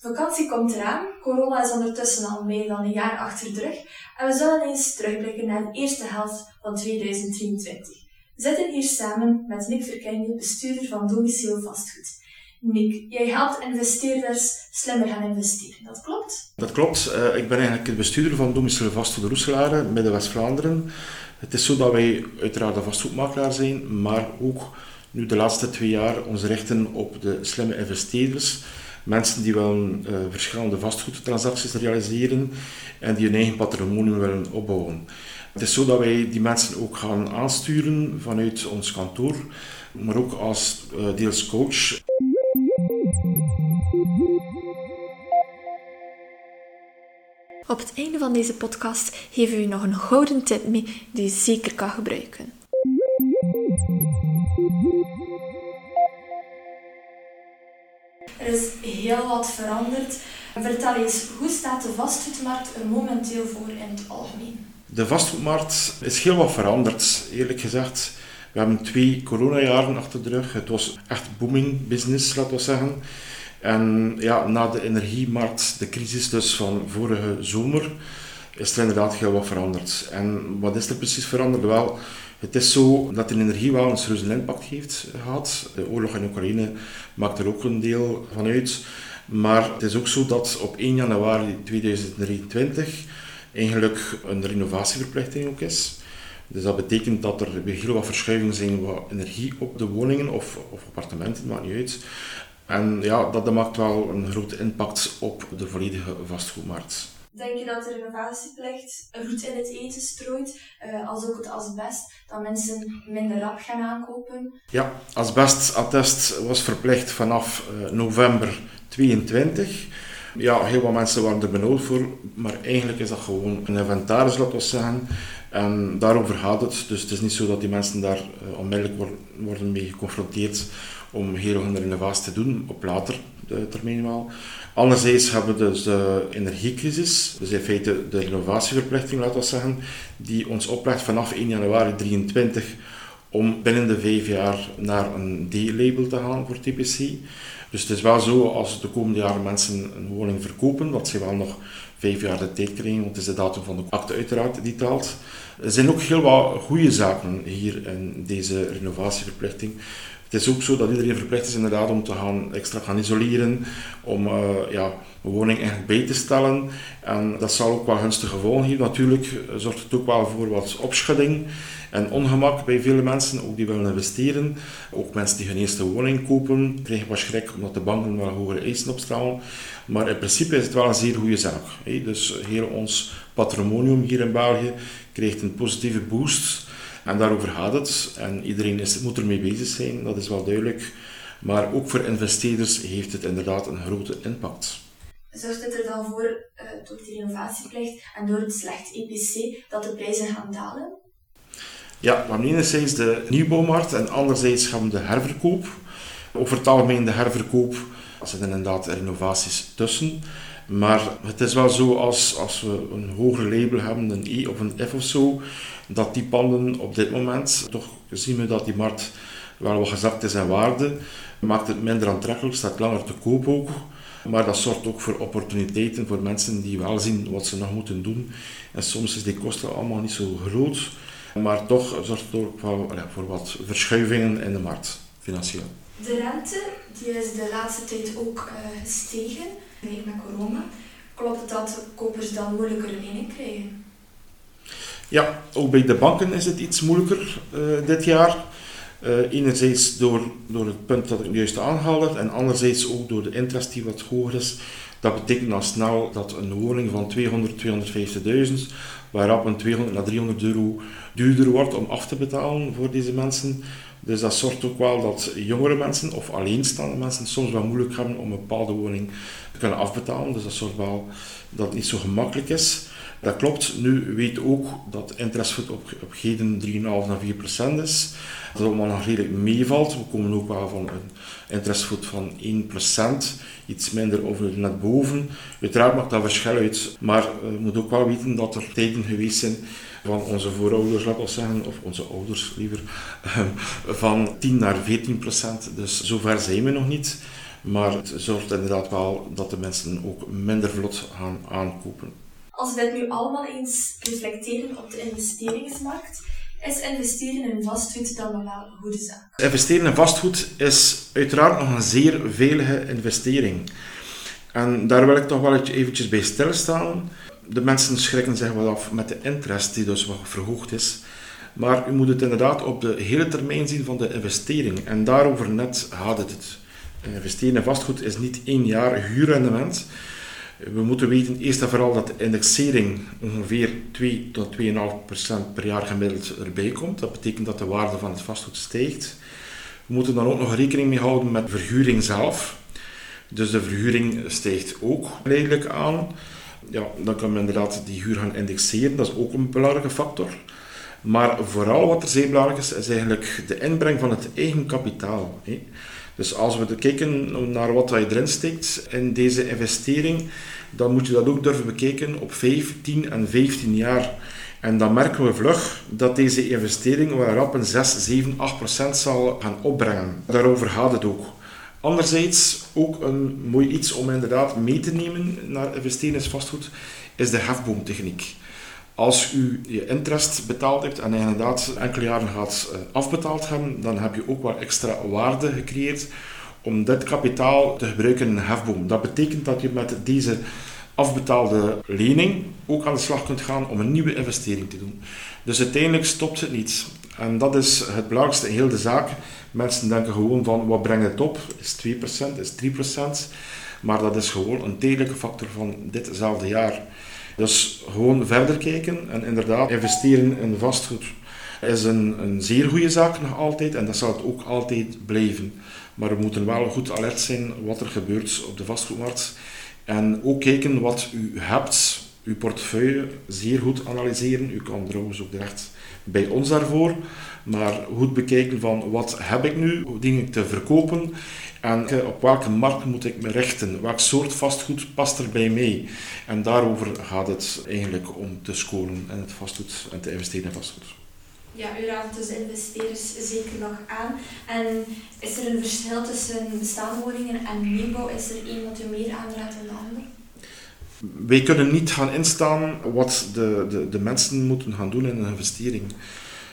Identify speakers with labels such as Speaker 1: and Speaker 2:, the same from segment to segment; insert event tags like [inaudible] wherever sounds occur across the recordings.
Speaker 1: Vakantie komt eraan, corona is ondertussen al meer dan een jaar achter de rug en we zullen eens terugblikken naar de eerste helft van 2023. We zitten hier samen met Nick Verkenje, bestuurder van Domicile Vastgoed. Nick, jij helpt investeerders slimmer gaan investeren, dat klopt?
Speaker 2: Dat klopt. Uh, ik ben eigenlijk de bestuurder van Domicile Vastgoed Roeselare, midden West-Vlaanderen. Het is zo dat wij uiteraard een vastgoedmakelaar zijn, maar ook nu de laatste twee jaar ons richten op de slimme investeerders mensen die willen uh, verschillende vastgoedtransacties realiseren en die hun eigen patrimonium willen opbouwen. Het is zo dat wij die mensen ook gaan aansturen vanuit ons kantoor, maar ook als uh, deels coach.
Speaker 1: Op het einde van deze podcast geven we u nog een gouden tip mee die je zeker kan gebruiken. Is heel wat veranderd. Vertel eens, hoe staat de vastgoedmarkt er momenteel voor in het algemeen?
Speaker 2: De vastgoedmarkt is heel wat veranderd, eerlijk gezegd. We hebben twee coronajaren achter de rug. Het was echt booming business, laten we zeggen. En ja, na de energiemarkt, de crisis dus van vorige zomer, is er inderdaad heel wat veranderd. En wat is er precies veranderd? Wel, het is zo dat de energie wel een serieuze impact heeft gehad. De oorlog in Oekraïne maakt er ook een deel van uit. Maar het is ook zo dat op 1 januari 2023 eigenlijk een renovatieverplichting ook is. Dus dat betekent dat er heel wat verschuivingen zijn wat energie op de woningen of, of appartementen, maakt niet uit. En ja, dat maakt wel een grote impact op de volledige vastgoedmarkt.
Speaker 1: Denk je dat de renovatieplicht roet in het eten strooit, uh, als ook het asbest, dat mensen minder rap gaan aankopen?
Speaker 2: Ja, asbestattest was verplicht vanaf uh, november 22. Ja, heel wat mensen waren er benauwd voor, maar eigenlijk is dat gewoon een inventaris, laten we zeggen. En daarover gaat het. Dus het is niet zo dat die mensen daar uh, onmiddellijk worden mee geconfronteerd om heel veel renovatie te doen, op later termijn wel. Anderzijds hebben we dus de energiecrisis, dus in feite de renovatieverplichting, laten we zeggen, die ons oplegt vanaf 1 januari 2023 om binnen de vijf jaar naar een D-label te gaan voor TPC. Dus het is wel zo, als de komende jaren mensen een woning verkopen, dat ze wel nog vijf jaar de tijd krijgen, want het is de datum van de akte uiteraard die telt. Er zijn ook heel wat goede zaken hier in deze renovatieverplichting. Het is ook zo dat iedereen verplicht is inderdaad om te gaan extra gaan isoleren, om uh, ja, een woning eigenlijk bij te stellen. En dat zal ook wel gunstige gevolgen geven. Natuurlijk zorgt het ook wel voor wat opschudding en ongemak bij vele mensen, ook die willen investeren. Ook mensen die hun eerste woning kopen, krijgen wat schrik omdat de banken wel hogere eisen opstellen. Maar in principe is het wel een zeer goede zaak. Dus heel ons patrimonium hier in België krijgt een positieve boost. En daarover gaat het. En iedereen is, moet ermee bezig zijn, dat is wel duidelijk. Maar ook voor investeerders heeft het inderdaad een grote impact.
Speaker 1: Zorgt het er dan voor, uh, door die renovatieplicht en door het slecht EPC, dat de prijzen gaan dalen?
Speaker 2: Ja, we hebben enerzijds de nieuwbouwmarkt en anderzijds gaan we de herverkoop. Over het algemeen de herverkoop, er zitten inderdaad renovaties tussen. Maar het is wel zo als, als we een hoger label hebben, een E of een F of zo, dat die panden op dit moment, toch zien we dat die markt wel wat gezakt is in waarde, maakt het minder aantrekkelijk, staat langer te koop ook. Maar dat zorgt ook voor opportuniteiten voor mensen die wel zien wat ze nog moeten doen. En soms is die kosten allemaal niet zo groot, maar toch zorgt het ook voor wat verschuivingen in de markt, financieel.
Speaker 1: De rente die is de laatste tijd ook uh, gestegen, met corona. Klopt het dat kopers dan moeilijker lening krijgen?
Speaker 2: Ja, ook bij de banken is het iets moeilijker uh, dit jaar. Uh, enerzijds door, door het punt dat ik juist aanhaalde en anderzijds ook door de interest die wat hoger is. Dat betekent al snel dat een woning van 200, 250.000, waarop een 200 naar 300 euro duurder wordt om af te betalen voor deze mensen. Dus dat zorgt ook wel dat jongere mensen of alleenstaande mensen soms wel moeilijk hebben om een bepaalde woning te kunnen afbetalen. Dus dat zorgt wel dat het niet zo gemakkelijk is. Dat klopt. Nu weet ook dat interestvoet op, op heden 3,5 naar 4 procent is. Dat allemaal nog redelijk meevalt. We komen ook wel van een interestvoet van 1 procent. Iets minder of net boven. Uiteraard maakt dat verschil uit. Maar je moet ook wel weten dat er tijden geweest zijn van onze voorouders, laat zeggen, of onze ouders liever, [laughs] van 10 naar 14 procent. Dus zover zijn we nog niet. Maar het zorgt inderdaad wel dat de mensen ook minder vlot gaan aankopen.
Speaker 1: Als we dit nu allemaal eens reflecteren op de investeringsmarkt, is investeren in vastgoed dan wel een goede zaak?
Speaker 2: Investeren in vastgoed is uiteraard nog een zeer veilige investering. En daar wil ik toch wel eventjes bij stilstaan. De mensen schrikken zich wel af met de interest die dus wat verhoogd is. Maar u moet het inderdaad op de hele termijn zien van de investering. En daarover net gaat het. Investeren in vastgoed is niet één jaar huurrendement. We moeten weten eerst en vooral dat de indexering ongeveer 2 tot 2,5% per jaar gemiddeld erbij komt. Dat betekent dat de waarde van het vastgoed stijgt. We moeten dan ook nog rekening mee houden met de verhuring zelf. Dus de verhuring stijgt ook geleidelijk aan. Ja, dan kan men inderdaad die huur gaan indexeren, dat is ook een belangrijke factor. Maar vooral wat er zeer belangrijk is, is eigenlijk de inbreng van het eigen kapitaal. Dus als we kijken naar wat je erin steekt in deze investering, dan moet je dat ook durven bekijken op 5, 10 en 15 jaar. En dan merken we vlug dat deze investering wel rap een 6, 7, 8 procent zal gaan opbrengen. Daarover gaat het ook. Anderzijds, ook een mooi iets om inderdaad mee te nemen naar investeringsvastgoed, is de hefboomtechniek. Als u je interest betaald hebt en inderdaad enkele jaren gaat eh, afbetaald hebben, dan heb je ook wat extra waarde gecreëerd om dit kapitaal te gebruiken in een hefboom. Dat betekent dat je met deze afbetaalde lening ook aan de slag kunt gaan om een nieuwe investering te doen. Dus uiteindelijk stopt het niet. En dat is het belangrijkste in heel de zaak. Mensen denken gewoon van wat brengt het op? Is 2%, is 3%? Maar dat is gewoon een tijdelijke factor van ditzelfde jaar. Dus gewoon verder kijken en inderdaad investeren in vastgoed is een, een zeer goede zaak nog altijd en dat zal het ook altijd blijven. Maar we moeten wel goed alert zijn wat er gebeurt op de vastgoedmarkt. En ook kijken wat u hebt, uw portefeuille, zeer goed analyseren. U kan trouwens ook terecht bij ons daarvoor. Maar goed bekijken van wat heb ik nu, hoe dien ik te verkopen en op welke markt moet ik me richten? Welk soort vastgoed past er bij mij? En daarover gaat het eigenlijk om te scoren in het vastgoed en te investeren in vastgoed.
Speaker 1: Ja, u raadt dus investeerders zeker nog aan. En is er een verschil tussen bestaande woningen en nieuwbouw? Is er één wat u meer aanraadt dan de ander?
Speaker 2: Wij kunnen niet gaan instaan wat de, de, de mensen moeten gaan doen in een investering.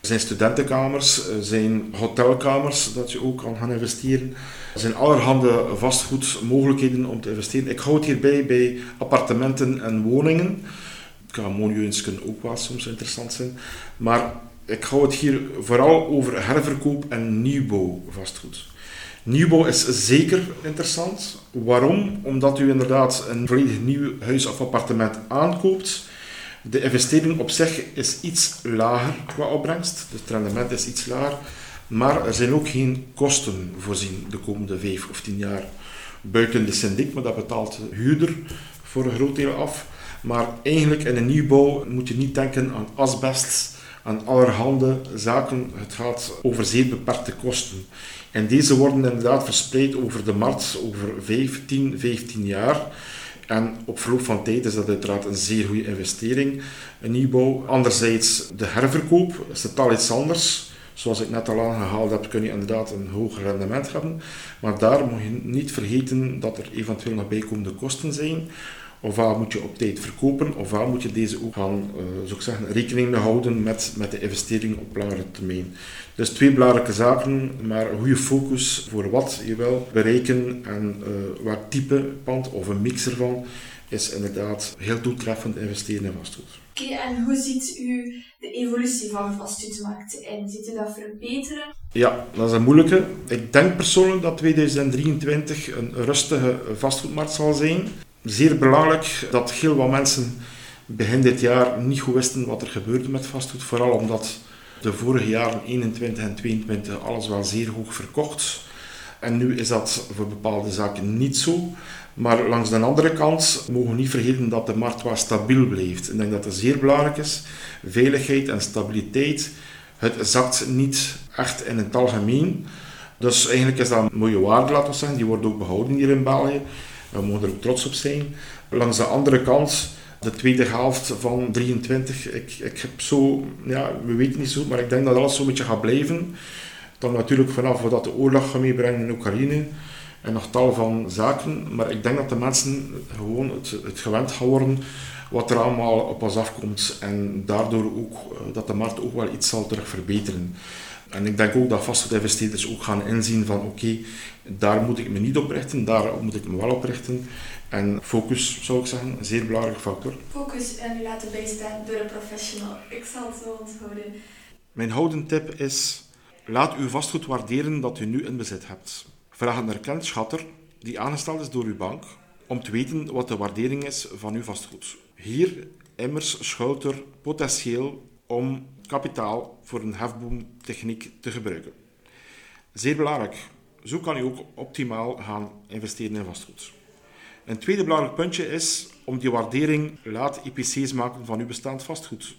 Speaker 2: Er zijn studentenkamers, er zijn hotelkamers dat je ook kan gaan investeren. Er zijn allerhande vastgoedmogelijkheden om te investeren. Ik hou het hierbij bij appartementen en woningen. Milieus kunnen ook wel soms interessant zijn. Maar ik hou het hier vooral over herverkoop en nieuwbouw vastgoed. Nieuwbouw is zeker interessant. Waarom? Omdat u inderdaad een volledig nieuw huis of appartement aankoopt. De investering op zich is iets lager qua opbrengst. Het rendement is iets lager. Maar er zijn ook geen kosten voorzien de komende vijf of tien jaar. Buiten de syndic, maar dat betaalt de huurder voor een groot deel af. Maar eigenlijk in een nieuwbouw moet je niet denken aan asbest, aan allerhande zaken. Het gaat over zeer beperkte kosten. En deze worden inderdaad verspreid over de markt over 5, 10, 15 jaar. En op verloop van tijd is dat uiteraard een zeer goede investering, een nieuwbouw. Anderzijds de herverkoop is totaal iets anders. Zoals ik net al aangehaald heb, kun je inderdaad een hoger rendement hebben. Maar daar moet je niet vergeten dat er eventueel nog bijkomende kosten zijn. Ofwel moet je op tijd verkopen, ofwel moet je deze ook gaan uh, zeggen, rekening houden met, met de investering op langere termijn. Dus twee belangrijke zaken, maar een goede focus voor wat je wil bereiken en uh, wat type pand of een mix ervan is inderdaad heel toetreffend investeren in vastgoed.
Speaker 1: Oké, en hoe ziet u de evolutie van de vastgoedmarkt in? Ziet u dat verbeteren?
Speaker 2: Ja, dat is een moeilijke. Ik denk persoonlijk dat 2023 een rustige vastgoedmarkt zal zijn. Zeer belangrijk dat heel wat mensen begin dit jaar niet goed wisten wat er gebeurde met vastgoed. Vooral omdat de vorige jaren, 21 en 22, alles wel zeer hoog verkocht. En nu is dat voor bepaalde zaken niet zo. Maar langs de andere kant mogen we niet vergeten dat de markt wel stabiel blijft. Ik denk dat het zeer belangrijk is. Veiligheid en stabiliteit. Het zakt niet echt in het algemeen. Dus eigenlijk is dat een mooie waarde, laten we zeggen. Die wordt ook behouden hier in België. We mogen er ook trots op zijn. Langs de andere kant, de tweede helft van 23, ik, ik heb zo, ja, we weten niet zo, maar ik denk dat alles zo'n beetje gaat blijven. Dan natuurlijk vanaf wat de oorlog gaat meebrengen in Oekraïne en nog tal van zaken. Maar ik denk dat de mensen gewoon het, het gewend gaan worden wat er allemaal op ons afkomt. En daardoor ook eh, dat de markt ook wel iets zal terug verbeteren. En ik denk ook dat vastgoedinvesteerders ook gaan inzien van oké, daar moet ik me niet op richten, daar moet ik me wel op richten. En focus, zou ik zeggen, een zeer belangrijke factor.
Speaker 1: Focus en u laten bijstaan door een professional. Ik zal het zo onthouden.
Speaker 2: Mijn houden tip is, laat uw vastgoed waarderen dat u nu in bezit hebt. Vraag een erkend schatter, die aangesteld is door uw bank, om te weten wat de waardering is van uw vastgoed. Hier immers schuilt er potentieel om kapitaal voor een hefboomtechniek te gebruiken. Zeer belangrijk. Zo kan u ook optimaal gaan investeren in vastgoed. Een tweede belangrijk puntje is om die waardering laat IPC's maken van uw bestaand vastgoed.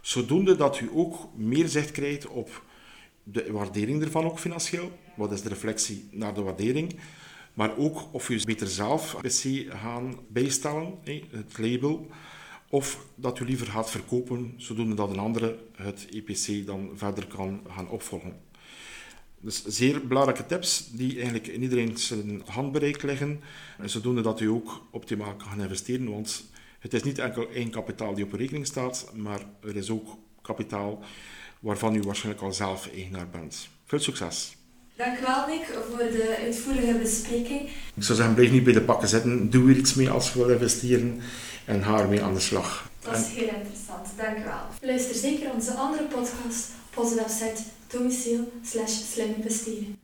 Speaker 2: Zodoende dat u ook meer zicht krijgt op de waardering ervan, ook financieel. Wat is de reflectie naar de waardering? Maar ook of u beter zelf IPC gaan bijstellen, het label of dat u liever gaat verkopen, zodoende dat een andere het EPC dan verder kan gaan opvolgen. Dus zeer belangrijke tips die eigenlijk in iedereen zijn handbereik liggen, zodoende dat u ook optimaal kan gaan investeren, want het is niet enkel één kapitaal die op rekening staat, maar er is ook kapitaal waarvan u waarschijnlijk al zelf eigenaar bent. Veel succes!
Speaker 1: Dank u wel, Nick, voor de uitvoerige bespreking.
Speaker 2: Ik zou zeggen, blijf niet bij de pakken zitten. Doe er iets mee als je wil investeren en ga ermee aan de slag.
Speaker 1: Dat is heel interessant, dank u wel. Luister zeker onze andere podcast op onze website domiciel slash slim investeren.